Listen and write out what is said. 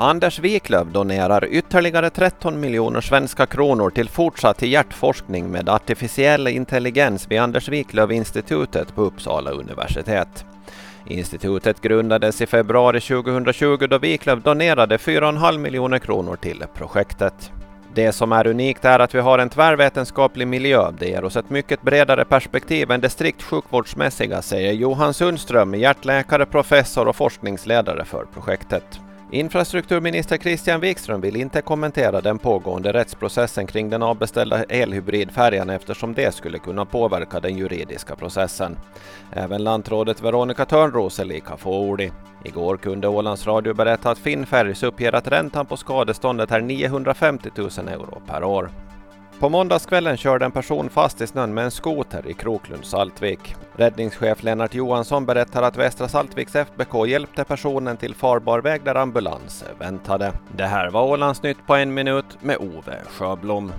Anders Wiklöf donerar ytterligare 13 miljoner svenska kronor till fortsatt hjärtforskning med artificiell intelligens vid Anders Wiklöf-institutet på Uppsala universitet. Institutet grundades i februari 2020 då Wiklöf donerade 4,5 miljoner kronor till projektet. Det som är unikt är att vi har en tvärvetenskaplig miljö. Det ger oss ett mycket bredare perspektiv än det strikt sjukvårdsmässiga, säger Johan Sundström, hjärtläkare, professor och forskningsledare för projektet. Infrastrukturminister Christian Wikström vill inte kommentera den pågående rättsprocessen kring den avbeställda elhybridfärjan eftersom det skulle kunna påverka den juridiska processen. Även lantrådet Veronica Törnros är lika fåordig. Igår kunde Ålands Radio berätta att Finnfärjs uppger att räntan på skadeståndet är 950 000 euro per år. På måndagskvällen körde en person fast i snön med en skoter i Kroklund, Saltvik. Räddningschef Lennart Johansson berättar att Västra Saltviks FBK hjälpte personen till farbar väg där ambulans väntade. Det här var Ålandsnytt på en minut med Ove Sjöblom.